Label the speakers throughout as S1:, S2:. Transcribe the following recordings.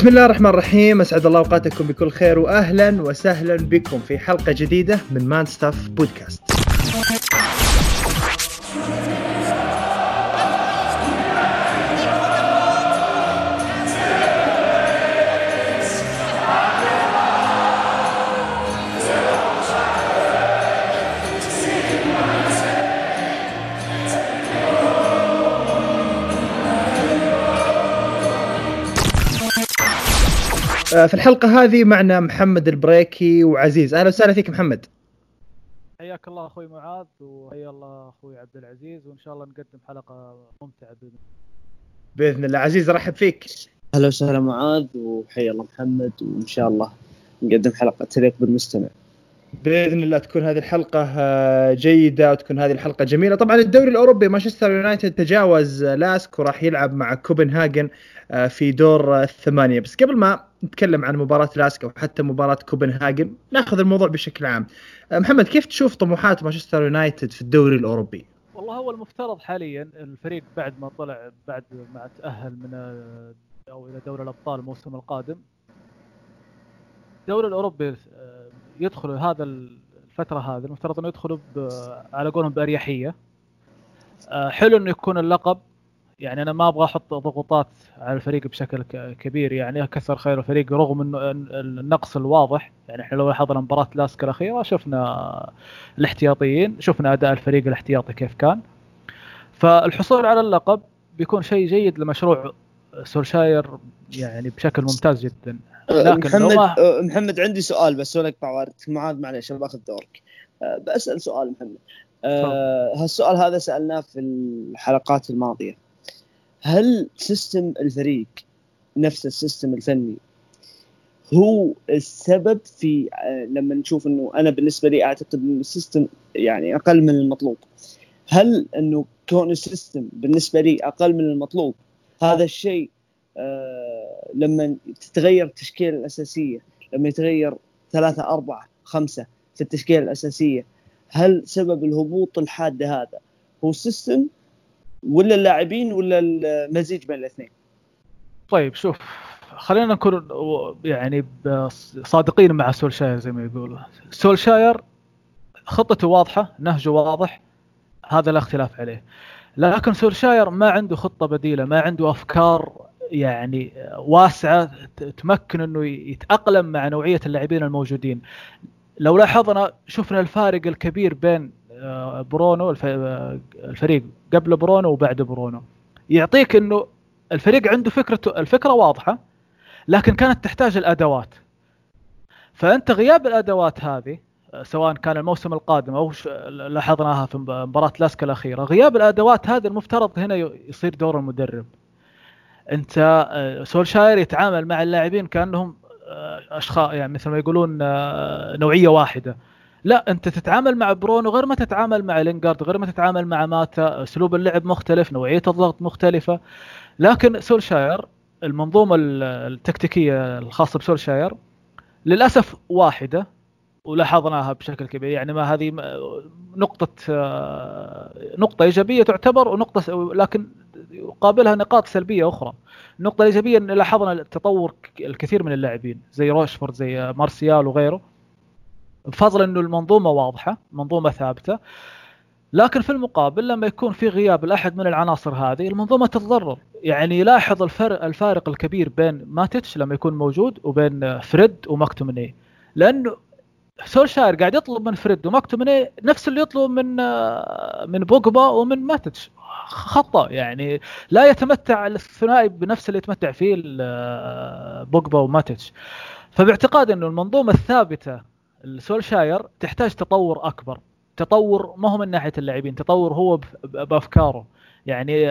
S1: بسم الله الرحمن الرحيم أسعد الله أوقاتكم بكل خير واهلا وسهلا بكم في حلقة جديدة من مان ستاف بودكاست. في الحلقة هذه معنا محمد البريكي وعزيز. أهلا وسهلا فيك محمد.
S2: حياك الله أخوي معاذ وحيا الله أخوي عبد العزيز وإن شاء الله نقدم حلقة ممتعة بإذن
S1: بإذن الله. عزيز ارحب فيك.
S3: أهلا وسهلا معاذ وحيا الله محمد وإن شاء الله نقدم حلقة تليق بالمستمع.
S1: بإذن الله تكون هذه الحلقة آه، جيدة وتكون هذه الحلقة جميلة. طبعا الدوري الأوروبي مانشستر يونايتد تجاوز لاسك وراح يلعب مع كوبنهاجن آه، في دور الثمانية. بس قبل ما نتكلم عن مباراة لاسك وحتى مباراة كوبنهاجن ناخذ الموضوع بشكل عام. آه، محمد كيف تشوف طموحات مانشستر يونايتد في الدوري الأوروبي؟
S2: والله هو المفترض حاليا الفريق بعد ما طلع بعد ما تأهل من أو إلى دوري الأبطال الموسم القادم. الدوري الأوروبي يدخلوا هذا الفترة هذه المفترض إنه يدخلوا على قولهم بأريحية. آه، حلو إنه يكون اللقب. يعني أنا ما أبغى أحط ضغوطات على الفريق بشكل كبير. يعني كسر خير الفريق رغم إنه النقص الواضح. يعني إحنا لو لاحظنا مباراة لاسكا الأخيرة شفنا الاحتياطيين شفنا أداء الفريق الاحتياطي كيف كان. فالحصول على اللقب بيكون شيء جيد لمشروع سولشاير يعني بشكل ممتاز جدا.
S3: لكن محمد أه، محمد عندي سؤال بس ولا أقطع وقتك. معاذ معليش بأخذ دورك. أه، بسال سؤال محمد. أه هالسؤال هذا سألناه في الحلقات الماضية. هل system الفريق نفس ال system الفني هو السبب في لما نشوف إنه أنا بالنسبة لي أعتقد إنه ال system يعني أقل من المطلوب. هل إنه كون ال system بالنسبة لي أقل من المطلوب هذا الشيء آه لما تتغير التشكيلة الأساسية لما يتغير ثلاثة أربعة خمسة في التشكيلة الأساسية هل سبب الهبوط الحاد هذا هو السيستم ولا اللاعبين ولا المزيج بين الاثنين؟
S2: طيب شوف خلينا نكون يعني صادقين مع سولشاير زي ما يقولوا سولشاير خطته واضحة نهجه واضح هذا لا اختلاف عليه لكن سولشاير ما عنده خطة بديلة ما عنده أفكار يعني واسعة تمكن إنه يتأقلم مع نوعية اللاعبين الموجودين. لو لاحظنا شفنا الفارق الكبير بين آه، برونو آه، الفريق قبل برونو وبعد برونو. يعطيك إنه الفريق عنده فكرته الفكرة واضحة لكن كانت تحتاج الأدوات. فأنت غياب الأدوات هذه سواء كان الموسم القادم أو لاحظناها في مباراة لاسكا الأخيرة غياب الأدوات هذه المفترض هنا يصير دور المدرب. انت آه، سولشاير يتعامل مع اللاعبين كأنهم آه، أشخاص يعني مثل ما يقولون آه، نوعية واحدة. لا انت تتعامل مع برونو غير ما تتعامل مع لينجارد غير ما تتعامل مع ماتا. أسلوب اللعب مختلف نوعية الضغط مختلفة. لكن سولشاير المنظومة التكتيكية الخاصة بسولشاير للأسف واحدة ولاحظناها بشكل كبير. يعني ما هذه نقطة نقطة إيجابية تعتبر ونقطة لكن يقابلها نقاط سلبية أخرى. النقطة الإيجابية أن لاحظنا التطور الكثير من اللاعبين زي روشفورد زي مارسيال وغيره. بفضل أنه المنظومة واضحة منظومة ثابتة. لكن في المقابل لما يكون في غياب الأحد من العناصر هذه المنظومة تتضرر. يعني لاحظ الفرق الفارق الكبير بين ماتيتش لما يكون موجود وبين فريد وماكتوميني. لأنه سولشاير قاعد يطلب من فريد وماكتوميني نفس اللي يطلب من من بوجبا ومن ماتش خطأ يعني لا يتمتع الثنائي بنفس اللي يتمتع فيه بوجبا وماتش فباعتقاد إنه المنظومة الثابتة لسولشاير تحتاج تطور أكبر. تطور ما هو من ناحية اللاعبين تطور هو بأفكاره. يعني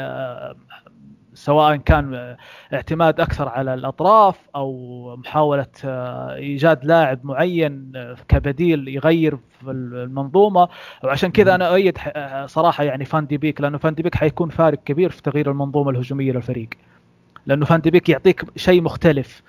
S2: سواء كان اعتماد أكثر على الأطراف أو محاولة آه، إيجاد لاعب معين آه، كبديل يغير في المنظومة. وعشان كذا أنا أؤيد آه، صراحة يعني فان دي بيك لأنه فان دي بيك حيكون فارق كبير في تغيير المنظومة الهجومية للفريق. لأنه فان دي بيك يعطيك شيء مختلف.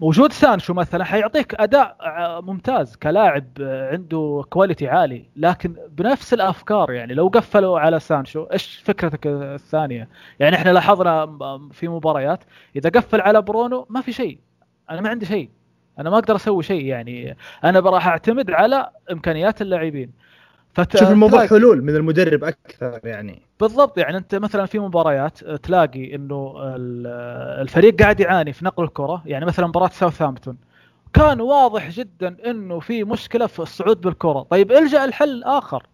S2: وجود سانشو مثلا حيعطيك أداء ممتاز كلاعب عنده quality عالي. لكن بنفس الأفكار يعني لو قفلوا على سانشو إيش فكرتك الثانية؟ يعني إحنا لاحظنا في مباريات إذا قفل على برونو ما في شيء. أنا ما عندي شيء. أنا ما أقدر أسوي شيء يعني. أنا راح أعتمد على إمكانيات اللاعبين.
S1: فت... شوف الموضوع حلول من المدرب أكثر يعني.
S2: بالضبط يعني أنت مثلا في مباريات تلاقي إنه الفريق قاعد يعاني في نقل الكرة يعني مثلا مباراة ساوثهامبتون. كان واضح جدا إنه في مشكلة في الصعود بالكرة. طيب إلجأ الحل آخر.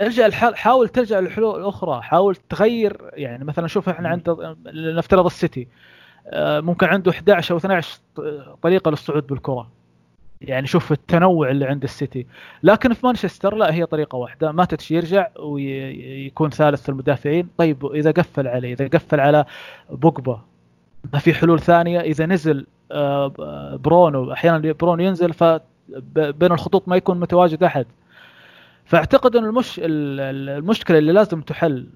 S2: إلجأ الحل حاول تلجأ للحلول الاخرى حاول تغير يعني مثلا شوف إحنا عند نفترض السيتي آه، ممكن عنده 11 أو 12 طريقة للصعود بالكرة. يعني شوف التنوع اللي عند السيتي. لكن في مانشستر لا هي طريقة واحدة. ماتتش يرجع ويكون ثالث في المدافعين. طيب إذا قفل عليه إذا قفل على بوجبا ما في حلول ثانية. إذا نزل آه، برونو أحيانا برونو ينزل فبين الخطوط ما يكون متواجد أحد. فأعتقد إن المش المشكلة اللي لازم تحل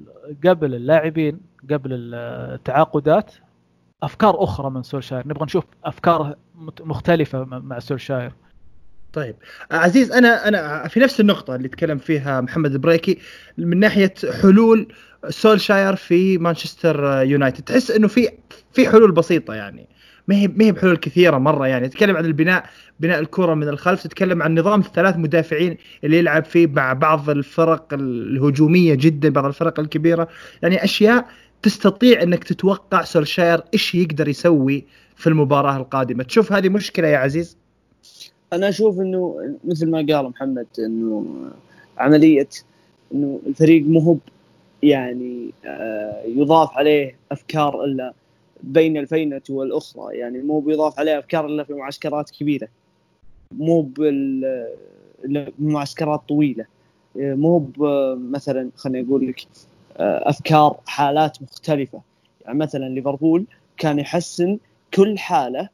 S2: قبل اللاعبين قبل التعاقدات أفكار أخرى من سولشاير. نبغى نشوف أفكار مختلفة مع سولشاير.
S1: طيب. عزيز أنا أنا في نفس النقطة اللي تكلم فيها محمد بريكي من ناحية حلول سولشاير في مانشستر يونايتد. تحس إنه في في حلول بسيطة يعني. ما هي ما هي بحلول كثيرة مرة يعني. تتكلم عن البناء بناء الكرة من الخلف. تتكلم عن نظام الثلاث مدافعين اللي يلعب فيه مع بعض الفرق الهجومية جدا بعض الفرق الكبيرة. يعني أشياء تستطيع إنك تتوقع سولشاير إيش يقدر يسوي في المباراة القادمة. تشوف هذه مشكلة يا عزيز؟
S3: أنا أشوف إنه مثل ما قال محمد إنه عملية إنه الفريق مو يعني آه، يضاف عليه أفكار إلا بين الفينة والأخرى. يعني مو بيضاف عليه أفكار إلا في معسكرات كبيرة. مو بالمعسكرات طويلة. مو مثلا خليني أقول لك آه، أفكار حالات مختلفة. يعني مثلا ليفربول كان يحسن كل حالة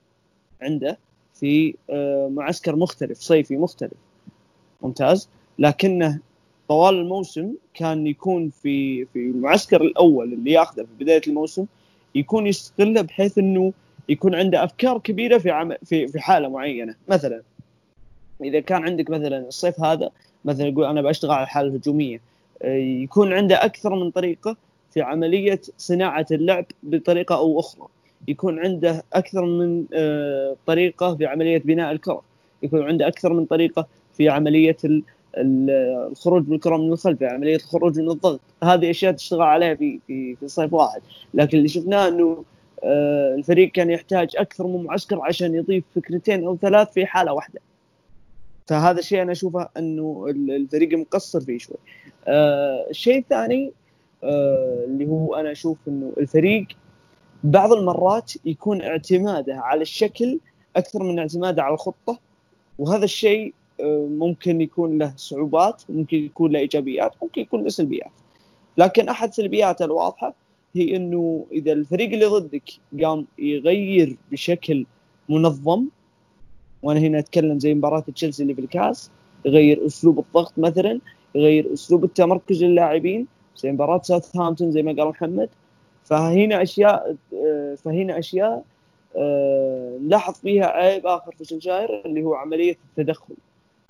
S3: عنده في آه، معسكر مختلف صيفي مختلف. ممتاز. لكنه طوال الموسم كان يكون في في المعسكر الأول اللي ياخذه في بداية الموسم يكون يستغله بحيث إنه يكون عنده أفكار كبيرة في عم في في حالة معينة. مثلا إذا كان عندك مثلا الصيف هذا مثلا يقول أنا بشتغل على الحالة الهجومية. يكون عنده أكثر من طريقة في عملية صناعة اللعب بطريقة أو أخرى. يكون عنده أكثر من آه، طريقة في عملية بناء الكرة. يكون عنده أكثر من طريقة في عملية الخروج بالكره من الخلف عملية الخروج من الضغط. هذه أشياء تشتغل عليها في في في صيف واحد. لكن اللي شفناه إنه آه، الفريق كان يحتاج أكثر من معسكر عشان يضيف فكرتين أو ثلاث في حالة واحدة. فهذا الشيء أنا أشوفه إنه الفريق مقصر فيه شوي. آه الشيء الثاني آه اللي هو أنا أشوف إنه الفريق بعض المرات يكون اعتماده على الشكل أكثر من اعتماده على الخطة وهذا الشيء آه ممكن يكون له صعوبات ممكن يكون له إيجابيات ممكن يكون له سلبيات. لكن أحد سلبياته الواضحة هي إنه إذا الفريق اللي ضدك قام يغير بشكل منظم وأنا هنا اتكلم زي مباراة تشيلسي اللي في الكاس يغير أسلوب الضغط مثلا يغير أسلوب التمركز للاعبين زي مباراة ساوثهامبتون زي ما قال محمد. فهنا أشياء فهنا أشياء نلاحظ فيها عيب آخر في سولشاير اللي هو عملية التدخل.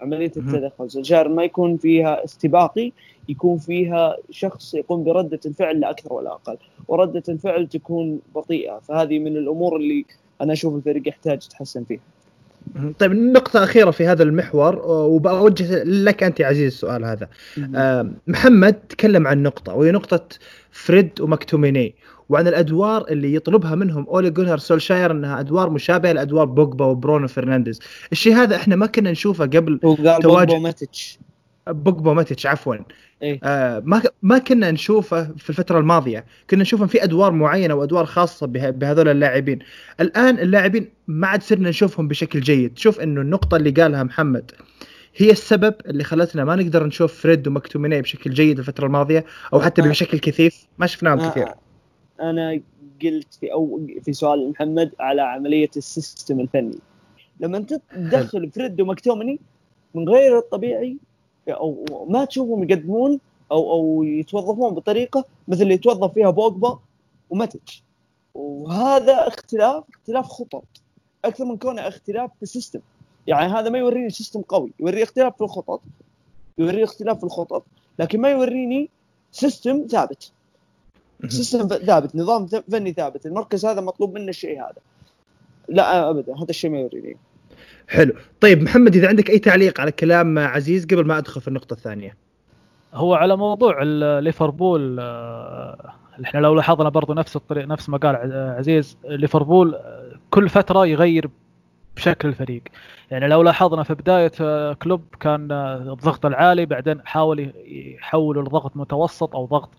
S3: عملية التدخل. سولشاير ما يكون فيها استباقي يكون فيها شخص يقوم برده الفعل لا أكثر ولا أقل. ورده الفعل تكون بطيئة. فهذه من الأمور اللي أنا أشوف الفريق يحتاج يتحسن فيها.
S1: طيب نقطة أخيرة في هذا المحور وبوجه لك أنت يا عزيز السؤال هذا. آه محمد تكلم عن نقطة وهي نقطة فريد ومكتوميني وعن الأدوار اللي يطلبها منهم أولي جونر سولشاير إنها أدوار مشابهة لأدوار بوجبا وبرونو فرنانديز. الشيء هذا إحنا ما كنا نشوفه قبل
S3: تواجد بوجبا
S1: بوجبا وماتيتش عفوا. إيه؟ آه ما ما كنا نشوفه في الفترة الماضية. كنا نشوفه في أدوار معينة وأدوار خاصة بهذول اللاعبين. الآن اللاعبين ما عاد صرنا نشوفهم بشكل جيد. تشوف إنه النقطة اللي قالها محمد. هي السبب اللي خلتنا ما نقدر نشوف فريد ومكتوميني بشكل جيد الفترة الماضية أو حتى آه. بشكل كثيف. ما شفناهم آه. كثير.
S3: أنا قلت في أو في سؤال محمد على عملية ال system الفني. لما أنت تدخل فريد ومكتوميني من غير الطبيعي أو ما تشوفهم يقدمون أو أو يتوظفون بطريقة مثل اللي يتوظف فيها بوجبا وماتيتش وهذا اختلاف اختلاف خطط. أكثر من كونه اختلاف في ال system. يعني هذا ما يوريني system قوي. يوري اختلاف في الخطط. يوري اختلاف في الخطط. لكن ما يوريني system ثابت. system ثابت. نظام فني ثابت. المركز هذا مطلوب منه الشيء هذا. لا ابدا. هذا الشيء ما يوريني.
S1: حلو. طيب محمد إذا عندك أي تعليق على كلام عزيز قبل ما أدخل في النقطة الثانية؟
S2: هو على موضوع ليفربول آه، إحنا لو لاحظنا برضو نفس الطريق نفس ما قال عزيز ليفربول آه، كل فترة يغير بشكل الفريق. يعني لو لاحظنا في بداية آه، كلوب كان الضغط العالي بعدين حاول يحوله لضغط متوسط أو ضغط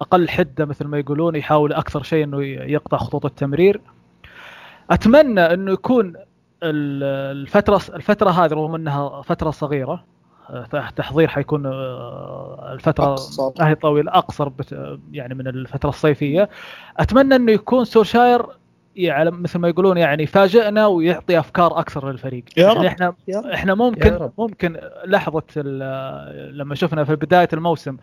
S2: أقل حدة مثل ما يقولون يحاول أكثر شيء إنه يقطع خطوط التمرير. أتمنى إنه يكون الفترة الفترة هذه رغم أنها فترة صغيرة تحضير حيكون آه، الفترة ما هي طويلة أقصر يعني من الفترة الصيفية. أتمنى أنه يكون سولشاير يعني مثل ما يقولون يعني يفاجئنا ويعطي أفكار أكثر للفريق.
S3: يا
S2: يعني
S3: رب.
S2: إحنا إحنا ممكن ممكن لحظة لما شفنا في بداية الموسم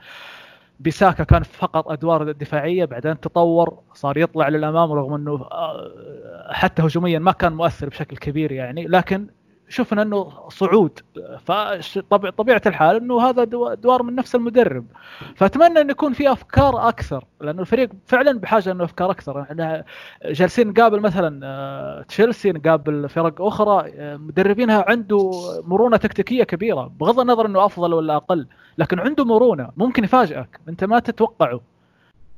S2: بيساكا كان فقط أدوار دفاعية بعدين تطور صار يطلع للأمام رغم إنه آه، حتى هجوميا ما كان مؤثر بشكل كبير يعني لكن شفنا إنه صعود. فطبيعه الحال إنه هذا دوار من نفس المدرب. فأتمنى انه يكون في أفكار أكثر لأنه الفريق فعلا بحاجة إنه أفكار أكثر. إحنا جالسين نقابل مثلا آه، تشيلسي نقابل فرق أخرى آه، مدربينها عنده مرونة تكتيكية كبيرة بغض النظر إنه أفضل ولا أقل. لكن عنده مرونة ممكن يفاجئك. أنت ما تتوقعه.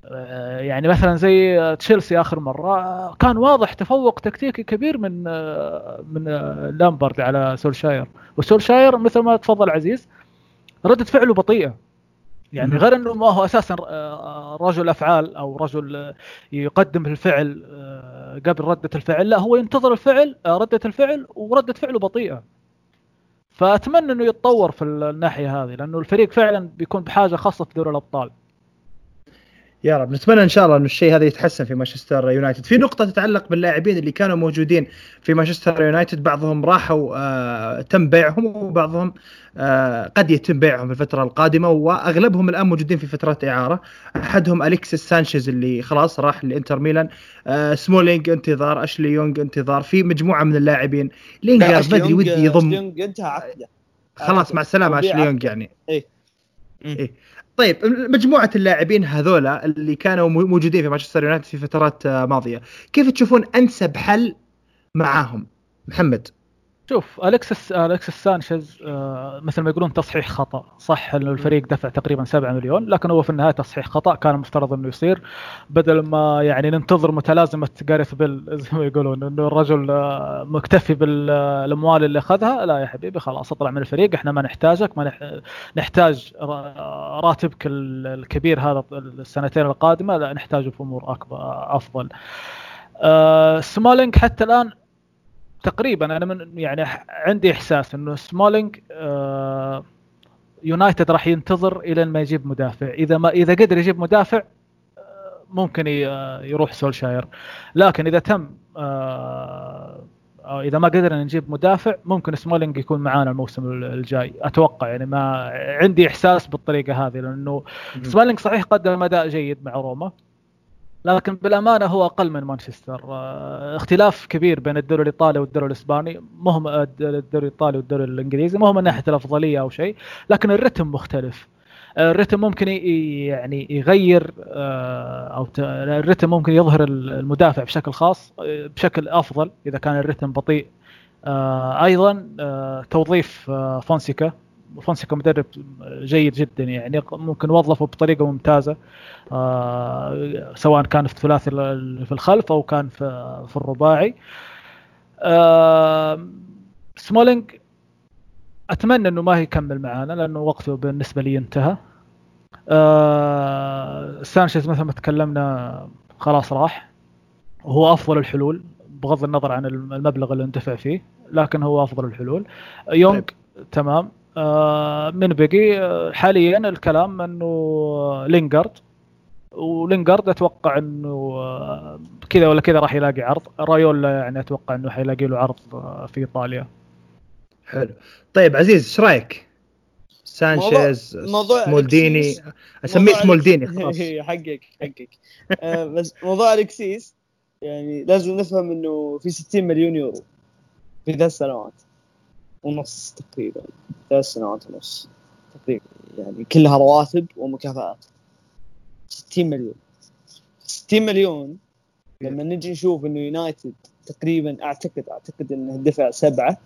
S2: آه، يعني مثلا زي تشيلسي آخر مرة كان واضح تفوق تكتيكي كبير من آه، من آه، لامبرد على سولشاير. وسولشاير مثل ما تفضل عزيز ردة فعله بطيئة. يعني غير إنه ما هو أساسا رجل أفعال أو رجل يقدم الفعل قبل ردة الفعل. لا هو ينتظر الفعل ردة الفعل ورده فعله بطيئة. فأتمنى إنه يتطور في الناحية هذه لأنه الفريق فعلا بيكون بحاجة خاصة في دوري الأبطال.
S1: يا رب. نتمنى إن شاء الله انه الشيء هذا يتحسن في مانشستر يونايتد. في نقطة تتعلق باللاعبين اللي كانوا موجودين في مانشستر يونايتد بعضهم راحوا آه تم بيعهم وبعضهم آه قد يتم بيعهم في الفترة القادمة وأغلبهم الآن موجودين في فترات إعارة. أحدهم أليكسيس سانشيز اللي خلاص راح لإنتر ميلان. آه سمولينج انتظار أشلي يونغ انتظار. في مجموعة من اللاعبين. لينجارد بدري ودي يضم.
S3: انتهى عقده.
S1: خلاص مع السلامة أشلي يونغ يعني.
S3: إيه.
S1: إيه. طيب مجموعة اللاعبين هذولا اللي كانوا موجودين في مانشستر يونايتد في فترات ماضية كيف تشوفون أنسب حل معاهم؟ محمد.
S2: شوف أليكسيس أليكسيس سانشيز آه مثل ما يقولون تصحيح خطأ. صح انه الفريق دفع تقريبا 7 مليون لكن هو في النهاية تصحيح خطأ كان المفترض إنه يصير. بدل ما يعني ننتظر متلازمة جاريث بيل زي ما يقولون إنه الرجل آه مكتفي بالاموال اللي أخذها لا يا حبيبي خلاص اطلع من الفريق إحنا ما نحتاجك ما نحتاج راتبك الكبير هذا السنتين القادمة لا نحتاجه في أمور أكبر أفضل. آه سمولينج حتى الآن تقريبا أنا من يعني عندي إحساس إنه سمولينج آه يونايتد راح ينتظر إلى ما يجيب مدافع. إذا ما إذا قدر يجيب مدافع آه، ممكن آه، يروح سولشاير. لكن إذا تم إذا ما قدرنا نجيب مدافع ممكن سمولينج يكون معانا الموسم الجاي. أتوقع يعني ما عندي إحساس بالطريقة هذه لأنه سمولينج صحيح قدم أداء جيد مع روما. لكن بالأمانة هو أقل من مانشستر. آه، اختلاف كبير بين الدوري الإيطالي والدوري الإسباني مهم الدوري الإيطالي والدوري الإنجليزي مو من ناحية الأفضلية أو شيء لكن الرتم مختلف. آه، الرتم ممكن يعني يغير آه، أو الرتم ممكن يظهر المدافع بشكل خاص بشكل أفضل إذا كان الرتم بطيء. أيضا توظيف فونسيكا. فونسيكا مدرب جيد جدا يعني ممكن وظفه بطريقة ممتازة آه سواء كان في الثلاثي في الخلف أو كان في, في الرباعي. آه سمولينج أتمنى إنه ما يكمل معانا لأنه وقته بالنسبة لي انتهى. آه سانشيز مثل ما تكلمنا خلاص راح. وهو أفضل الحلول بغض النظر عن المبلغ اللي اندفع فيه لكن هو أفضل الحلول. يونغ طيب. تمام. من بقي آه، حاليا الكلام إنه لينجارد ولينجارد أتوقع إنه آه، كذا ولا كذا راح يلاقي عرض. رايولا يعني أتوقع إنه حيلاقي له عرض آه، في إيطاليا.
S1: حلو. طيب عزيز إيش رأيك؟ سانشيز
S3: موضوع
S1: مولديني أسميه مولديني خلاص.
S3: حقك حقك. بس موضوع الكسيس يعني لازم نفهم إنه في 60 مليون يورو في ثلاث سنوات ونص تقريبا ثلاث سنوات ونص تقريبا. يعني كلها رواتب ومكافآت. 60 مليون. 60 مليون لما نجي نشوف إنه يونايتد تقريبا أعتقد أعتقد إنه دفع سبعة.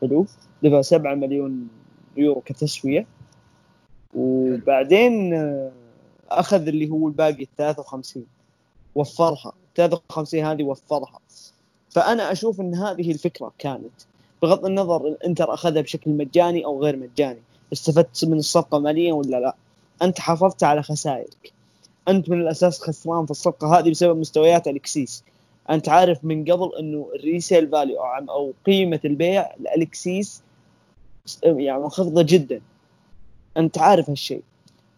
S3: حلو؟ دفع سبعة مليون يورو كتسوية. وبعدين آه، أخذ اللي هو الباقي 53 وفرها. 53 هذه وفرها. فأنا أشوف إن هذه الفكرة كانت. بغض النظر الانتر أخذها بشكل مجاني أو غير مجاني. استفدت من الصفقة ماليا ولا لا؟ أنت حافظت على خسائرك. أنت من الأساس خسران في الصفقة هذه بسبب مستويات الكسيس أنت عارف من قبل إنه ال resale value أو قيمة البيع لالكسيس يعني منخفضه جدا. أنت عارف هالشيء.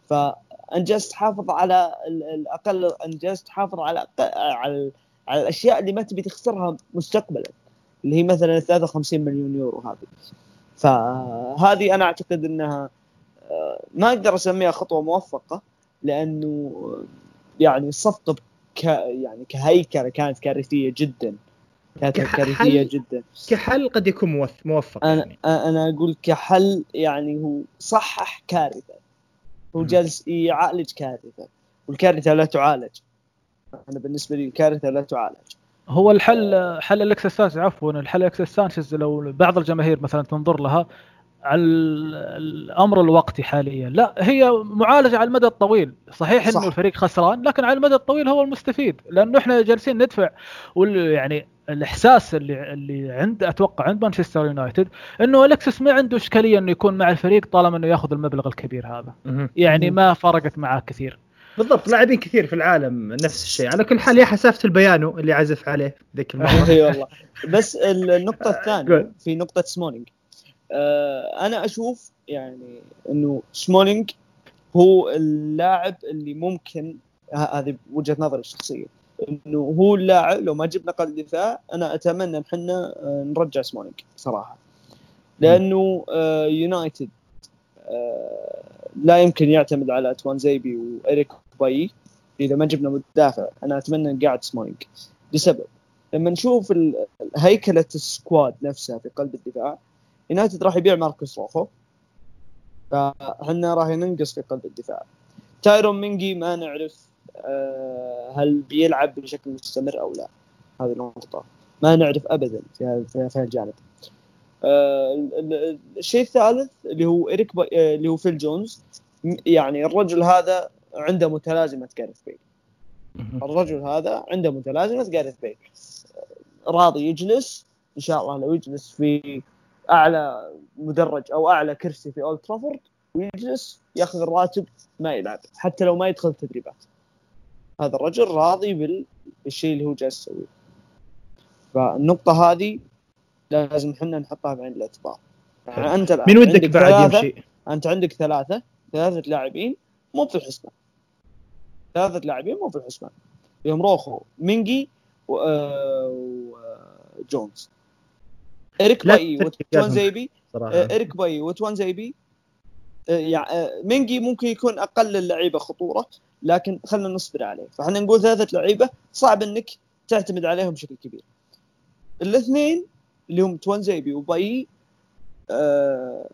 S3: فانجزت تحافظ على الاقل أنجزت تحافظ على على على الأشياء اللي ما تبي تخسرها مستقبلا. اللي هي مثلا 53 مليون يورو هذه. فهذه أنا أعتقد إنها آه، ما أقدر أسميها خطوة موفقة لأنه يعني الصفقه ك يعني كهيكلة كانت كارثية جدا. كانت كارثية جدا.
S1: كحل قد يكون موفق
S3: أنا يعني. أنا أقول كحل يعني هو صحح كارثة. هو جالس يعالج كارثة والكارثة لا تعالج. أنا بالنسبة لي الكارثة لا تعالج.
S2: هو الحل حل الاكسس عفوا الحل الاكسس سانشيز لو بعض الجماهير مثلا تنظر لها على الأمر الوقتي حاليا. لا هي معالجة على المدى الطويل. صحيح صح. انه الفريق خسران لكن على المدى الطويل هو المستفيد لأنه إحنا جالسين ندفع. يعني الإحساس اللي اللي عند أتوقع عند مانشستر يونايتد إنه الكسس ما عنده إشكالية إنه يكون مع الفريق طالما إنه ياخذ المبلغ الكبير هذا. يعني ما فرقت معاه كثير.
S1: بالضبط لاعبين كثير في العالم نفس الشيء. على كل حال يا حسافة البيانو اللي عزف عليه. ذيك
S3: المره أي والله. بس النقطة الثانية في نقطة سمولينج آه أنا أشوف يعني إنه سمولينج هو اللاعب اللي ممكن هذه وجهة نظري الشخصية إنه هو اللاعب لو ما جبنا قلب دفاع أنا أتمنى إن إحنا آه، نرجع سمولينج صراحة. لأنه آه يونايتد آه لا يمكن يعتمد على توان زيبي وإريك باي إذا ما جبنا مدافع. أنا أتمنى نقعد سمولينج لسبب لما نشوف هيكلة ال squad نفسها في قلب الدفاع يونايتد راح يبيع ماركوس روخو. فاحنا راح ننقص في قلب الدفاع. تايرون مينجي ما نعرف آه، هل بيلعب بشكل مستمر أو لا. هذه النقطة. ما نعرف ابدا في هذا في الجانب. آه، الشيء الثالث اللي هو إريك آه، اللي هو فيل جونز. يعني الرجل هذا عنده متلازمة جاريث بيل الرجل هذا عنده متلازمة جاريث بيل راضي يجلس إن شاء الله لو يجلس في أعلى مدرج أو أعلى كرسي في اولد ترافورد ويجلس ياخذ الراتب ما يلعب حتى لو ما يدخل تدريبات. هذا الرجل راضي بالشيء اللي هو جالس يسويه. فالنقطة هذه لازم إحنا نحطها بعين الاعتبار.
S1: يعني أنت الان مين ودك بعد يمشي؟
S3: أنت عندك ثلاثة ثلاثة لاعبين مو في الحسبان ثلاثة لاعبين مو في الحسبان. يوم روخو مينجي وجونز إريك باي وتوان زيبي إريك باي وتوان زيبي يعني مينجي ممكن يكون أقل اللعيبة خطورة لكن خلينا نصبر عليه. فاحنا نقول ثلاثة لعيبة صعب إنك تعتمد عليهم بشكل كبير. الاثنين اللي هم توان زيبي وباي أه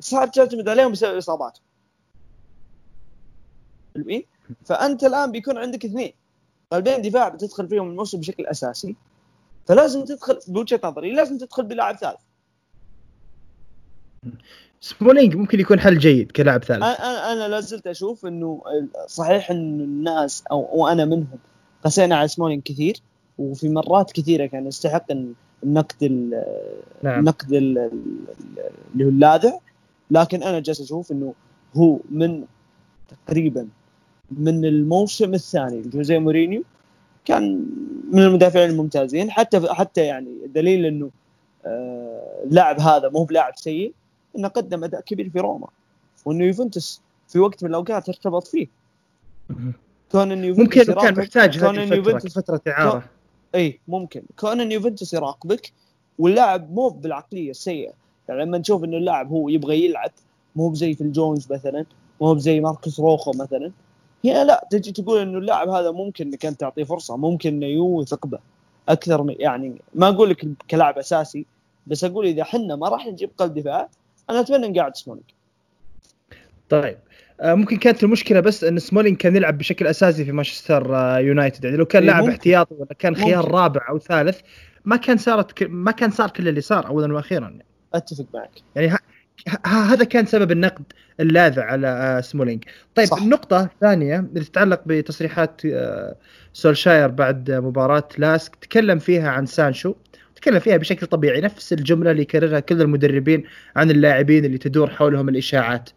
S3: صعب تعتمد عليهم بسبب الاصابات حلوين؟ فأنت الآن بيكون عندك اثنين. قلبين دفاع بتدخل فيهم الموسم بشكل أساسي. فلازم تدخل بوجهة نظري لازم تدخل بلاعب ثالث.
S1: سمولينج ممكن يكون حل جيد كلاعب ثالث.
S3: أنا أنا لا زلت أشوف إنه صحيح إن الناس أو وأنا منهم قسينا على سمولينج كثير وفي مرات كثيرة كان يستحق النقد نعم. النقد اللي هو اللاذع. لكن أنا جالس أشوف إنه هو من تقريبا من الموسم الثاني. لجوزيه مورينيو كان من المدافعين الممتازين. حتى حتى يعني دليل إنه آه، اللاعب هذا مو بلاعب سيء إنه قدم أداء كبير في روما. وإنه يوفنتوس في وقت من الأوقات ارتبط فيه.
S1: كون إن يوفنتوس ممكن كان محتاج كون إن يوفنتوس فترة إعارة.
S3: إي ممكن. كون إن يوفنتوس يراقبك واللاعب مو بالعقلية السيئة. يعني لما نشوف إنه اللاعب هو يبغى يلعب مو زي فيل جونز مثلا مو زي ماركوس روخو مثلا هنا لا تجي تقول إنه اللاعب هذا ممكن إنك أنت تعطيه فرصة ممكن إنه يثق به أكثر من يعني ما أقول لك كلاعب أساسي بس أقول إذا حنا ما راح نجيب قلب دفاع أنا أتمنى نقعد سمولينج.
S1: طيب. آه، ممكن كانت المشكلة بس إن سمولينج كان يلعب بشكل أساسي في مانشستر آه، يونايتد. يعني لو كان لاعب احتياطي ولا كان خيار ممكن. رابع أو ثالث ما كان صارت ما كان صار كل اللي صار اولا وأخيرا. يعني.
S3: أتفق معك.
S1: يعني هذا كان سبب النقد اللاذع على آه، سمولينج طيب صح. النقطة الثانية اللي تتعلق بتصريحات سولشاير بعد مباراة لاسك تكلم فيها عن سانشو. تكلم فيها بشكل طبيعي نفس الجملة اللي يكررها كل المدربين عن اللاعبين اللي تدور حولهم الإشاعات.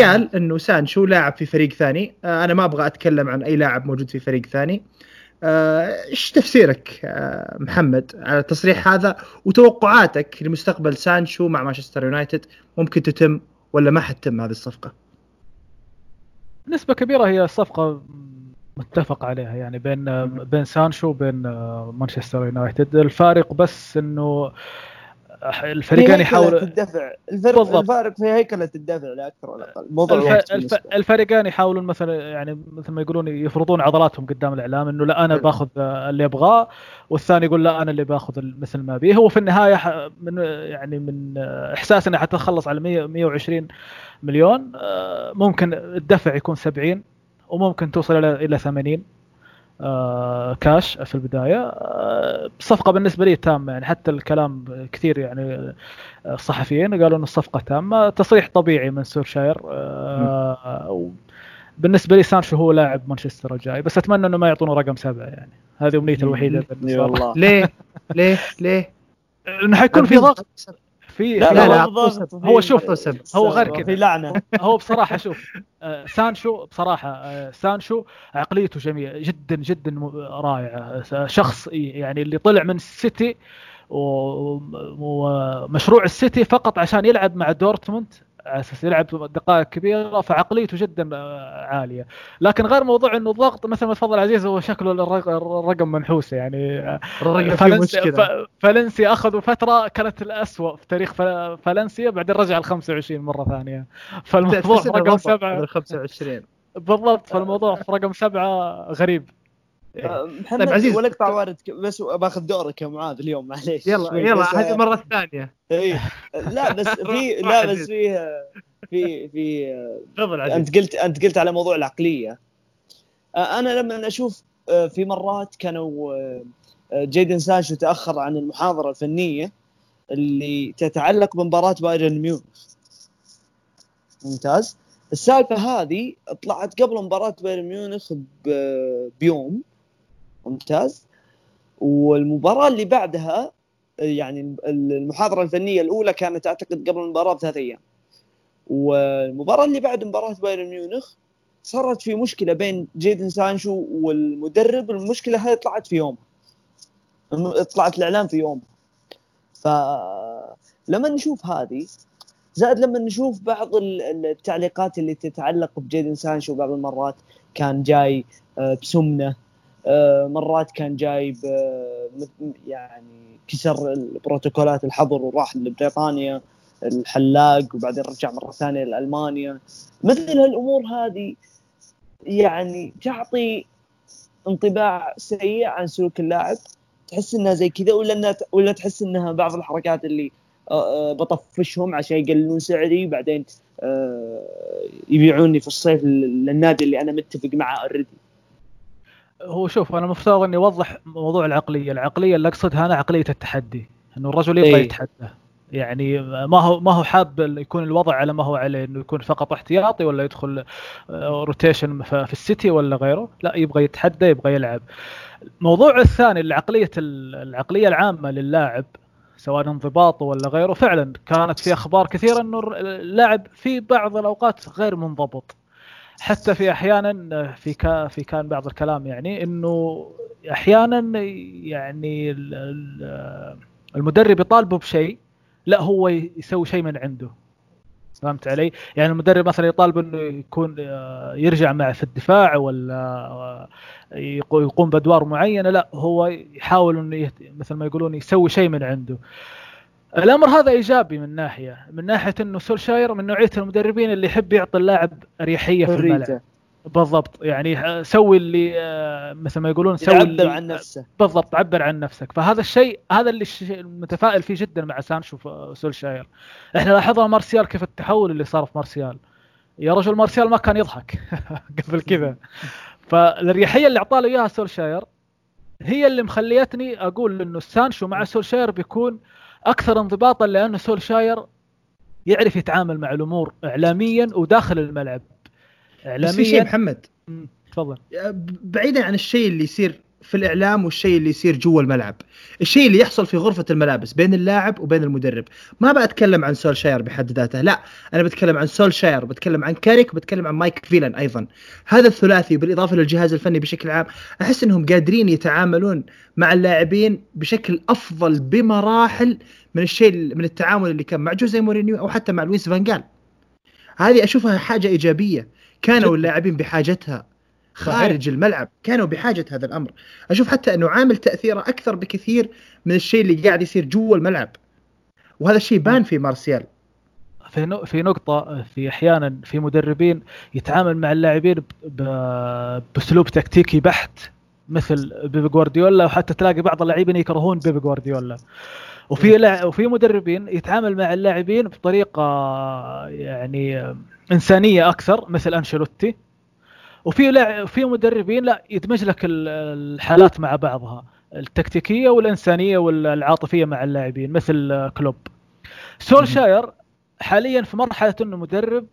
S1: قال إنه سانشو لاعب في فريق ثاني. آه، أنا ما أبغى أتكلم عن أي لاعب موجود في فريق ثاني. آه، إيش تفسيرك آه، محمد على التصريح هذا وتوقعاتك لمستقبل سانشو مع مانشستر يونايتد ممكن تتم ولا ما حتتم هذه الصفقة؟
S2: نسبة كبيرة هي صفقة متفق عليها يعني بين بين سانشو وبين مانشستر يونايتد الفارق بس إنه الفريقين يحاولوا
S3: الدفع الفرق الفارق في هيكلة الدفع لا أكثر ولا أقل. الف...
S2: الف... الفريقين يحاولون مثلا يعني مثل ما يقولون يفرضون عضلاتهم قدام الإعلام إنه لا أنا باخذ اللي أبغاه والثاني يقول لا أنا اللي باخذ مثل ما أبيه. هو في النهاية من يعني من إحساس إنه حتتخلص على 100 120 مليون آه، ممكن الدفع يكون 70 وممكن توصل إلى إلى 80 آه كاش في البداية. آه صفقة بالنسبة لي تامة يعني حتى الكلام كثير يعني الصحفيين آه، قالوا إن الصفقة تامة. تصريح طبيعي من سولشاير. آه بالنسبة لي سانشو هو لاعب مانشستر الجاي بس أتمنى إنه ما يعطونه رقم سبعة يعني. هذه أمنيتي الوحيدة
S1: بالنسبة لي. ليه؟ ليه؟ ليه؟
S2: إنه حيكون في ضغط. في
S3: لا لا, لا,
S2: هو شوف هو غير كذا.
S3: في لعنة.
S2: هو بصراحة شوف آه، سانشو بصراحة آه، سانشو عقليته جميلة جدا جدا رائعة. شخص يعني اللي طلع من السيتي ومشروع السيتي فقط عشان يلعب مع دورتموند. على أساس يلعب دقائق كبيرة فعقليته جدا عالية. لكن غير موضوع إنه الضغط مثل ما تفضل عزيز هو شكله الرقم منحوس يعني. فالنسي, فالنسي أخذوا فترة كانت الاسوء في تاريخ فالنسيا بعدين رجع ال 25 مرة ثانية. فالموضوع رقم سبعه
S1: 25
S2: بالضبط فالموضوع في رقم سبعة غريب.
S3: محمد طيب عزيز ولا أقطع وارد بس باخذ دورك يا معاذ اليوم معليش.
S1: يلا يلا هذه المره الثانية
S3: اي لا بس في لا بس في في في تفضل أنت قلت أنت قلت على موضوع العقلية. آه، أنا لما أشوف آه، في مرات كانوا جيدن سانشو تأخر عن المحاضرة الفنية اللي تتعلق بمباراة بايرن ميونخ. ممتاز. السالفة هذه طلعت قبل مباراة بايرن ميونخ بيوم. ممتاز. والمباراة اللي بعدها يعني المحاضرة الفنية الأولى كانت أعتقد قبل المباراة بثلاث أيام. والمباراة اللي بعد مباراة بايرن ميونخ صارت في مشكلة بين جيدن سانشو والمدرب. المشكلة هذه طلعت في يوم طلعت الإعلام في يوم فلما نشوف هذه زائد لما نشوف بعض التعليقات اللي تتعلق بجيدن سانشو بعض المرات كان جاي آه، بسمنة مرات كان جايب آه، يعني كسر بروتوكولات الحظر وراح لبريطانيا الحلاق وبعدين رجع مرة ثانية لألمانيا. مثل هالأمور هذه يعني تعطي انطباع سيء عن سلوك اللاعب. تحس إنها زي كذا ولا ولا تحس إنها بعض الحركات اللي آه، بطفشهم عشان يقللون سعري بعدين يبيعوني في الصيف للنادي اللي أنا متفق معه already
S2: هو شوف أنا مفترض إني أوضح موضوع العقلية، العقلية اللي أقصدها أنا عقلية التحدي، إنه الرجل يبغى إيه. يتحدى يعني ما هو ما هو حاب يكون الوضع على ما هو عليه إنه يكون فقط احتياطي ولا يدخل rotation آه، في السيتي ولا غيره، لا يبغى يتحدى يبغى يلعب. الموضوع الثاني العقلية العقلية العامة للاعب سواء انضباطه ولا غيره فعلا كانت في أخبار كثيرة إنه اللاعب في بعض الأوقات غير منضبط حتى في أحيانا في كا في كان بعض الكلام يعني إنه أحيانا يعني المدرب يطالبه بشيء لا هو يسوي شيء من عنده فهمت علي؟ يعني المدرب مثلا يطالب إنه يكون يرجع معه في الدفاع ولا يقوم بأدوار معينة لا هو يحاول إنه مثل ما يقولون يسوي شيء من عنده. الأمر هذا إيجابي من ناحية من ناحية إنه سولشاير من نوعية المدربين اللي يحب يعطي اللاعب أريحية في الملعب. بالضبط. يعني سوي اللي آه، مثل ما يقولون سوي
S3: اللي عن نفسه.
S2: بالضبط عبر عن نفسك. فهذا الشيء هذا اللي متفائل فيه جدا مع سانشو سولشاير. إحنا لاحظنا مارسيال كيف التحول اللي صار في مارسيال. يا رجل مارسيال ما كان يضحك قبل كذا. فالأريحية اللي أعطاه إياها سولشاير هي اللي مخليتني أقول إنه سانشو مع سولشاير بيكون أكثر انضباطا لأنه سولشاير يعرف يتعامل مع الأمور اعلاميا وداخل الملعب.
S1: اعلاميا بس في شيء محمد.
S2: تفضل.
S1: بعيدا عن الشيء اللي يصير في الإعلام والشيء اللي يصير جوا الملعب. الشيء اللي يحصل في غرفة الملابس بين اللاعب وبين المدرب. ما بتكلم عن سولشاير بحد ذاته لا. أنا بتكلم عن سولشاير بتكلم عن كاريك وبتكلم عن مايك فيلان أيضا. هذا الثلاثي بالإضافة للجهاز الفني بشكل عام أحس إنهم قادرين يتعاملون مع اللاعبين بشكل أفضل بمراحل من الشيء من التعامل اللي كان مع جوزي مورينيو أو حتى مع لويس فانجال. هذه أشوفها حاجة إيجابية. كانوا اللاعبين بحاجتها. خارج صحيح. الملعب كانوا بحاجة هذا الأمر. أشوف حتى أنه عامل تأثيره أكثر بكثير من الشيء اللي قاعد يصير جوا الملعب. وهذا الشيء بان في مارسيال.
S2: في في نقطة في أحيانا في مدربين يتعامل مع اللاعبين بأسلوب تكتيكي بحت مثل بيب جوارديولا وحتى تلاقي بعض اللاعبين يكرهون بيب جوارديولا. وفي لا وفي مدربين يتعامل مع اللاعبين بطريقة يعني إنسانية أكثر مثل أنشيلوتي. وفي في مدربين لا يدمج لك الحالات مع بعضها التكتيكية والإنسانية والعاطفية مع اللاعبين مثل كلوب. سولشاير حاليا في مرحلة إنه مدرب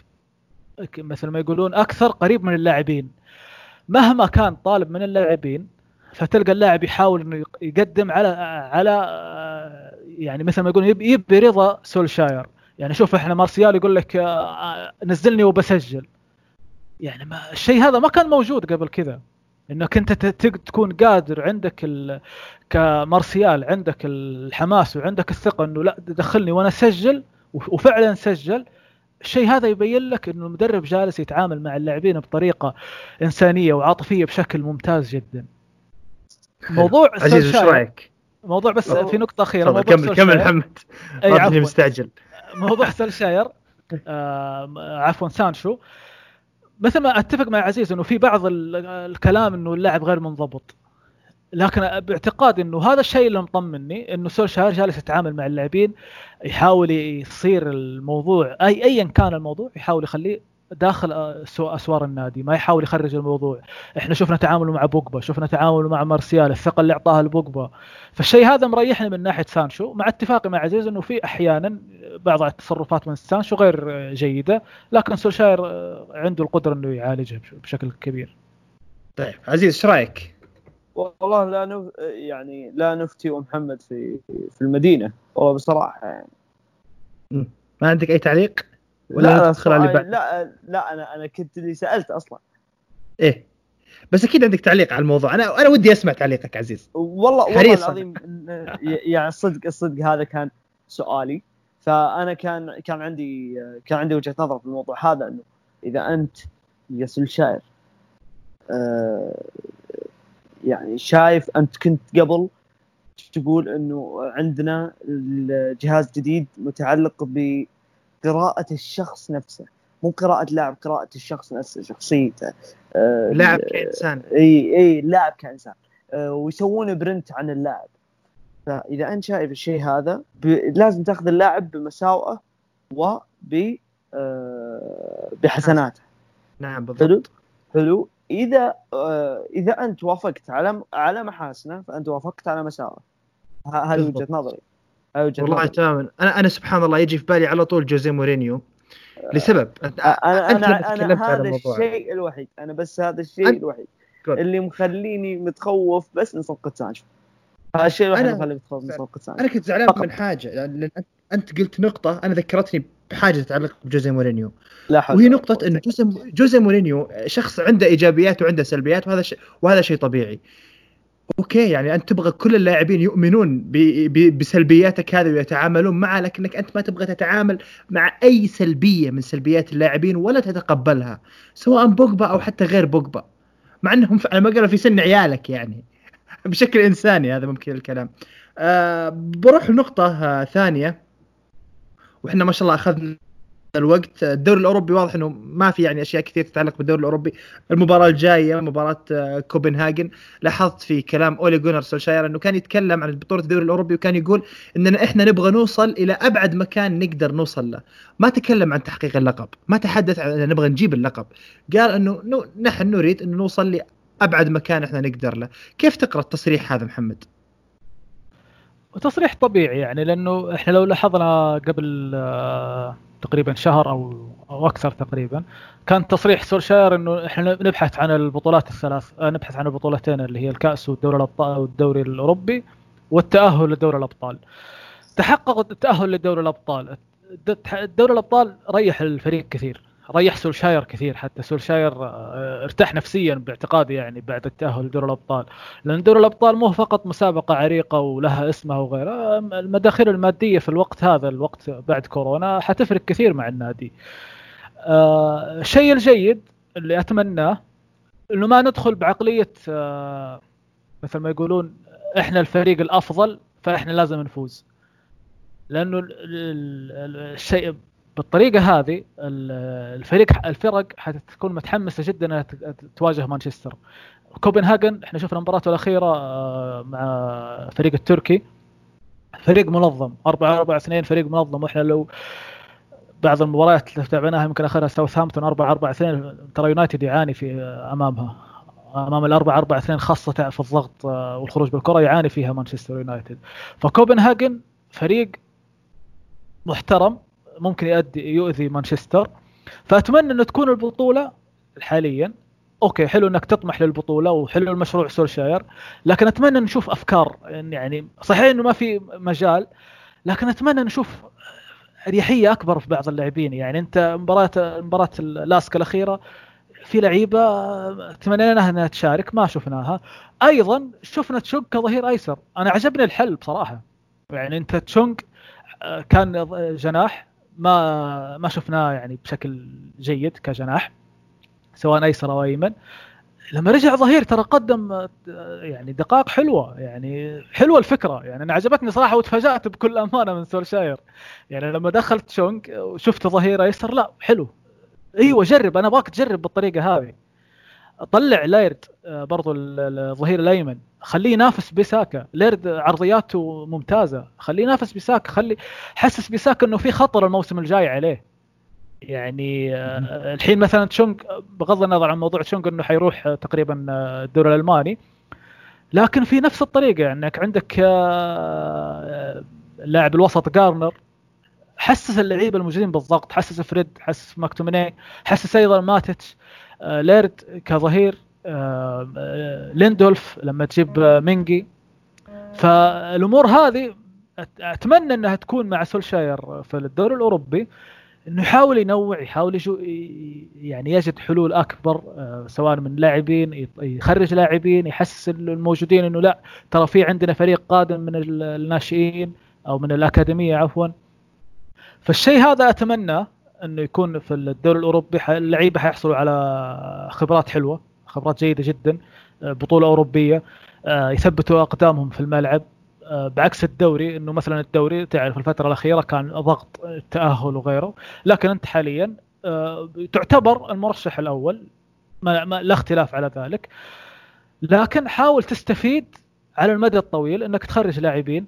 S2: مثل ما يقولون أكثر قريب من اللاعبين. مهما كان طالب من اللاعبين فتلقى اللاعب يحاول إنه يقدم على على يعني مثل ما يقولون يبي رضا سولشاير. يعني شوف إحنا مارسيال يقول لك آه، نزلني وبسجل. يعني ما الشيء هذا ما كان موجود قبل كذا. انك انت تكون قادر عندك كمارسيال عندك الحماس وعندك الثقة إنه لا دخلني وأنا أسجل وفعلا سجل الشيء هذا يبين لك إنه المدرب جالس يتعامل مع اللاعبين بطريقة إنسانية وعاطفية بشكل ممتاز جدا.
S1: موضوع عزيز إيش رأيك؟
S2: موضوع بس في نقطة أخيرة موضوع
S1: كمل كمل محمد أي مستعجل.
S2: موضوع سولشاير آه عفوا سانشو. مثل ما أتفق مع عزيز إنه في بعض الكلام إنه اللاعب غير منضبط. لكن باعتقاد إنه هذا الشيء اللي مطمني إنه سولشاير جالس يتعامل مع اللاعبين يحاول يصير الموضوع اي ايا كان الموضوع يحاول يخليه داخل أسوار النادي ما يحاول يخرج الموضوع. إحنا شفنا تعامله مع بوجبا شفنا تعامله مع مارسيال الثقة اللي أعطاها لبوجبا. فالشيء هذا مريحني من ناحية سانشو مع اتفاقي مع عزيز إنه في أحيانا بعض التصرفات من سانشو غير جيدة لكن سولشاير عنده القدرة إنه يعالجها بشكل كبير.
S1: طيب عزيز إيش رأيك؟
S3: والله لا نف... يعني لا نفتي ومحمد في في المدينة والله بصراحة يعني.
S1: ما عندك أي تعليق؟
S3: ولا لا تدخل على بعد. لا لا أنا أنا كنت اللي سألت أصلا.
S1: إيه. بس أكيد عندك تعليق على الموضوع. أنا أنا ودي أسمع تعليقك عزيز.
S3: والله والله العظيم يعني الصدق الصدق هذا كان سؤالي. فأنا كان كان عندي كان عندي وجهة نظر في الموضوع هذا إنه إذا أنت يا شاير آه يعني شايف أنت كنت قبل تقول إنه عندنا الجهاز جديد متعلق ب قراءة الشخص نفسه. مو قراءة لاعب قراءة الشخص نفسه شخصيته.
S1: آه لاعب كإنسان.
S3: إي إي لاعب كإنسان. آه ويسوون برنت عن اللاعب. فإذا أنت شايف الشيء هذا لازم تأخذ اللاعب بمساوئة وب آه بحسناته.
S1: نعم بالضبط
S3: حلو؟ حلو. إذا آه إذا أنت وافقت على على محاسنة فأنت وافقت على مساوئة. هذه وجهة نظري.
S1: والله تماما أنا أنا سبحان الله يجي في بالي على طول جوزيه مورينيو لسبب.
S3: أنا أنا, أنا هذا الشيء الوحيد أنا بس هذا الشيء أنت... الوحيد قل. اللي مخليني متخوف بس من صفقة سانشو. هذا الشيء الوحيد اللي مخليني متخوف من صفقة سانشو.
S1: أنا كنت زعلان من حاجة لأن أنت قلت نقطة أنا ذكرتني بحاجة تتعلق بجوزيه مورينيو. لا وهي نقطة انه جوزيه جوزيه مورينيو شخص عنده إيجابيات وعنده سلبيات وهذا شيء وهذا شيء طبيعي. okay يعني أنت تبغى كل اللاعبين يؤمنون بسلبياتك هذه ويتعاملون معها لكنك أنت ما تبغى تتعامل مع أي سلبية من سلبيات اللاعبين ولا تتقبلها سواء بوجبا أو حتى غير بوجبا. مع إنهم على ما قالوا في سن عيالك يعني. بشكل إنساني هذا ممكن الكلام. أه بروح لنقطة آه ثانية. وإحنا ما شاء الله أخذنا الوقت الدوري الأوروبي واضح إنه ما في يعني أشياء كثير تتعلق بالدوري الأوروبي. المباراة الجاية مباراة آه، كوبنهاجن. لاحظت في كلام أولي جونر سولشاير إنه كان يتكلم عن بطولة الدوري الأوروبي وكان يقول إننا إحنا نبغى نوصل إلى أبعد مكان نقدر نوصل له. ما تكلم عن تحقيق اللقب. ما تحدث عن نبغى نجيب اللقب. قال إنه نحن نريد إنه نوصل لأبعد مكان إحنا نقدر له. كيف تقرأ التصريح هذا محمد؟
S2: وتصريح طبيعي يعني لأنه إحنا لو لاحظنا قبل آه، تقريبا شهر أو أو أكثر تقريبا. كان تصريح سولشاير إنه إحنا نبحث عن البطولات الثلاث آه، نبحث عن البطولتين اللي هي الكأس والدوري الأبطال والدوري الأوروبي والتأهل لدوري الأبطال. تحقق التأهل لدوري الأبطال. دوري الأبطال ريح الفريق كثير. ريح سولشاير كثير حتى. سولشاير آه، ارتاح نفسيا باعتقادي يعني بعد التأهل لدوري الأبطال. لأن دوري الأبطال مو فقط مسابقة عريقة ولها اسمها وغيرها المداخيل المادية في الوقت هذا الوقت بعد كورونا حتفرق كثير مع النادي. آه، الشيء الجيد اللي أتمناه إنه ما ندخل بعقلية آه، مثل ما يقولون إحنا الفريق الأفضل فإحنا لازم نفوز. لأنه الشيء بالطريقة هذه الفريق الفرق حتكون متحمسة جدا إنها تواجه مانشستر. كوبنهاجن إحنا شفنا مباراته الأخيرة آه، مع فريق التركي. فريق منظم 4 4 2 فريق منظم. وإحنا لو بعض المباريات اللي تابعناها يمكن اخرها ساوثهامبتون 4 4 2 ترى يونايتد يعاني في آه، أمامها. أمام الأربعة أربعة اثنين خاصة في الضغط آه، والخروج بالكرة يعاني فيها مانشستر يونايتد فكوبنهاجن فريق محترم. ممكن يؤدي يؤذي مانشستر. فأتمنى إنه تكون البطولة حاليا. أوكي حلو إنك تطمح للبطولة وحلو المشروع سولشاير. لكن أتمنى نشوف أفكار يعني صحيح إنه ما في مجال لكن أتمنى نشوف أريحية أكبر في بعض اللاعبين. يعني أنت مباراه مباراة لاسكا الأخيرة في لعيبة تمنينا إنها تشارك ما شفناها. أيضا شفنا تشونج كظهير أيسر. أنا عجبني الحل بصراحة. يعني أنت تشونج آه، كان جناح ما ما شفناه يعني بشكل جيد كجناح سواء أيسر أو أيمن. لما رجع ظهير ترى قدم يعني دقائق حلوة يعني حلوة الفكرة. يعني أنا عجبتني صراحة وتفاجأت بكل أمانة من سولشاير. يعني لما دخلت شونج وشفت ظهير أيسر لا حلو. أيوه جرب أنا أبغاك تجرب بالطريقة هذه. طلع لايرد آه، برضو الظهير الأيمن. خليه ينافس بيساكا. ليرد عرضياته ممتازة. خليه ينافس بيساكا. خلي حسس بيساكا إنه في خطر الموسم الجاي عليه. يعني آه، الحين مثلا تشونج بغض النظر عن موضوع تشونج إنه حيروح آه، تقريبا الدوري الألماني. لكن في نفس الطريقة إنك عندك اللاعب الوسط جارنر. حسس اللعيبة الموجودين بالضغط. حسس فريد حسس ماكتوميني حسس أيضا ماتيتش آه، ليرد كظهير آه، آه، ليندولف لما تجيب مينجي. فالأمور هذه أتمنى إنها تكون مع سولشاير في الدوري الأوروبي إنه يحاول ينوع يحاول يشو يعني يجد حلول أكبر سواء من لاعبين يخرج لاعبين يحسس الموجودين إنه لا ترى في عندنا فريق قادم من الناشئين أو من الأكاديمية عفوا. فالشيء هذا أتمنى إنه يكون في الدوري الأوروبي اللعيبة حيحصلوا على خبرات حلوة خبرات جيدة جدا آه، بطولة أوروبية آه، يثبتوا أقدامهم في الملعب. آه، بعكس الدوري إنه مثلا الدوري تعرف الفترة الأخيرة كان ضغط التأهل وغيره لكن أنت حاليا تعتبر المرشح الأول ما لا اختلاف على ذلك. لكن حاول تستفيد على المدى الطويل إنك تخرج لاعبين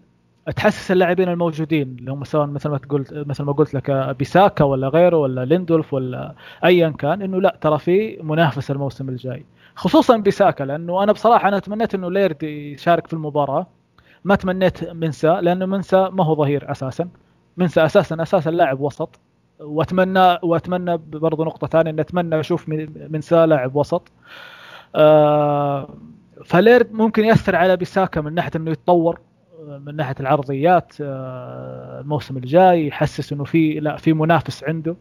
S2: تحسس اللاعبين الموجودين اللي هم سواء مثل ما تقول مثل ما قلت لك بيساكا ولا غيره ولا ليندولف ولا ايا كان إنه لا ترى في منافسه الموسم الجاي. خصوصا بيساكا لأنه أنا بصراحة أنا تمنيت إنه ليرد يشارك في المباراة. ما تمنيت منسى لأنه منسى ما هو ظهير أساسا. منسى أساسا أساسا لاعب وسط. واتمنى وأتمنى برضو نقطة ثانية ان أتمنى أشوف منسى لاعب وسط. آه فليرد ممكن يأثر على بيساكا من ناحية إنه يتطور. من ناحية العرضيات آه، الموسم الجاي يحسس إنه في لا في منافس عنده.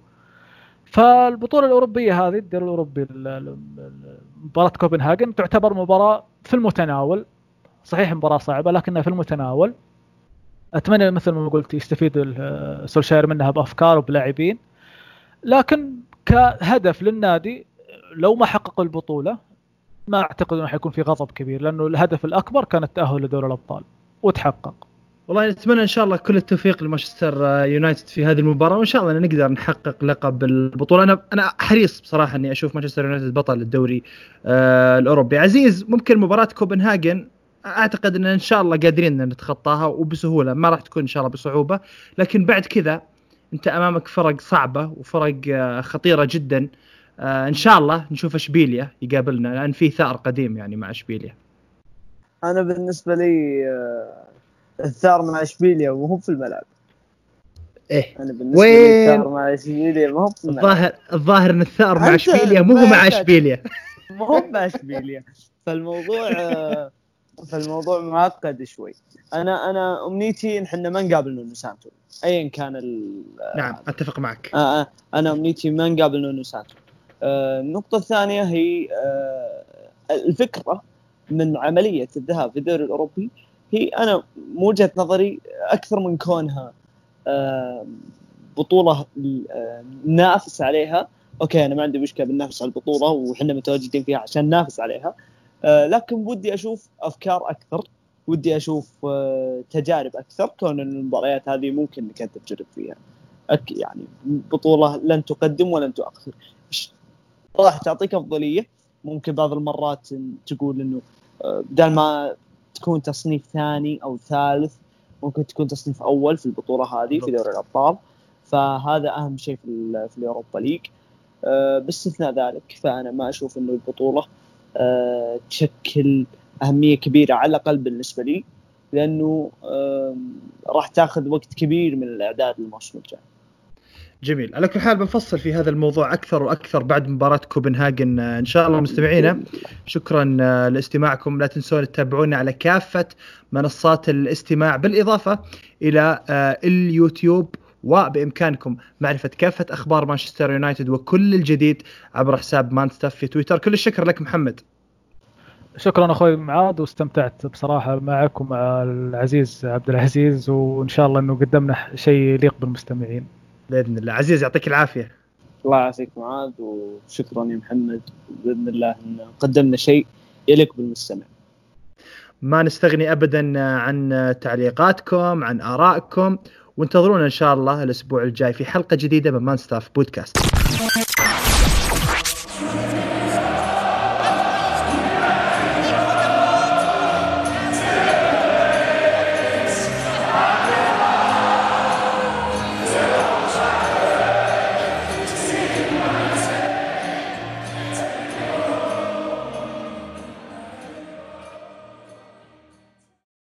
S2: فالبطولة الأوروبية هذه الدوري الأوروبي مباراة كوبنهاجن تعتبر مباراة في المتناول. صحيح مباراة صعبة لكنها في المتناول. أتمنى مثل ما قلت يستفيد سولشاير منها بأفكار وبلاعبين. لكن كهدف للنادي لو ما حقق البطولة ما أعتقد إنه حيكون في غضب كبير لأنه الهدف الأكبر كان التاهل لدوري الأبطال. وتحقق.
S1: والله نتمنى إن شاء الله كل التوفيق لمانشستر يونايتد في هذه المباراة وإن شاء الله نقدر نحقق لقب البطولة. أنا أنا حريص بصراحة إني أشوف مانشستر يونايتد بطل الدوري آه الأوروبي. عزيز ممكن مباراة كوبنهاجن أعتقد إن إن شاء الله قادرين نتخطاها وبسهولة. ما راح تكون إن شاء الله بصعوبة لكن بعد كذا أنت أمامك فرق صعبة وفرق آه خطيرة جدا. آه إن شاء الله نشوف إشبيليا يقابلنا لأن في ثأر قديم يعني مع إشبيليا.
S3: أنا بالنسبة لي آه الثار مع إشبيليا وهو في الملعب.
S1: إيه.
S3: أنا بالنسبة وين؟ لي الثار مع إشبيليا ما هو في
S1: الملعب. الظاهر الظاهر إن الثار مع إشبيليا مو هو مع إشبيليا.
S3: مو هو مع إشبيليا. فالموضوع آه فالموضوع معقد شوي. أنا أنا أمنيتي إن إحنا ما نقابل نونو سانتو. ايا كان ال
S1: نعم أتفق معك.
S3: آه آه أنا أمنيتي ما نقابل نونو سانتو. آه النقطة الثانية هي آه الفكرة من عملية الذهاب في الدوري الأوروبي هي أنا من وجهة نظري أكثر من كونها بطولة ننافس عليها. okay أنا ما عندي مشكلة بننافس على البطولة وحنا متواجدين فيها عشان ننافس عليها. آه لكن ودي أشوف أفكار أكثر ودي أشوف آه تجارب أكثر. كون المباريات هذه ممكن إنك أنت تجرب فيها. يعني بطولة لن تقدم ولن تؤخر. راح تعطيك أفضلية. ممكن بعض المرات تقول إنه بدل ما تكون تصنيف ثاني أو ثالث ممكن تكون تصنيف أول في البطولة هذه في دوري الأبطال. فهذا أهم شيء في, في اليوروبا ليج. أه باستثناء ذلك فأنا ما أشوف إنه البطولة أه تشكل أهمية كبيرة على الأقل بالنسبة لي لأنه راح تاخذ وقت كبير من الإعداد للموسم الجاي.
S1: جميل. على كل حال بنفصل في هذا الموضوع أكثر وأكثر بعد مباراة كوبنهاجن. إن شاء الله مستمعينا شكرا لاستماعكم. لا تنسون تتابعونا على كافة منصات الاستماع بالإضافة إلى اليوتيوب وبإمكانكم معرفة كافة أخبار مانشستر يونايتد وكل الجديد عبر حساب مانستاف في تويتر. كل الشكر لك محمد.
S2: شكرا أخوي معاذ واستمتعت بصراحة معك ومع العزيز عبد العزيز وإن شاء الله إنه قدمنا شيء يليق بالمستمعين.
S1: بإذن الله. عزيز يعطيك العافية.
S3: الله يعافيك معاذ وشكرا يا محمد. بإذن الله إن قدمنا شيء يليق بالمستمع.
S1: ما نستغني ابدا عن تعليقاتكم عن آرائكم وانتظرونا إن شاء الله الأسبوع الجاي في حلقة جديدة من مان ستاف بودكاست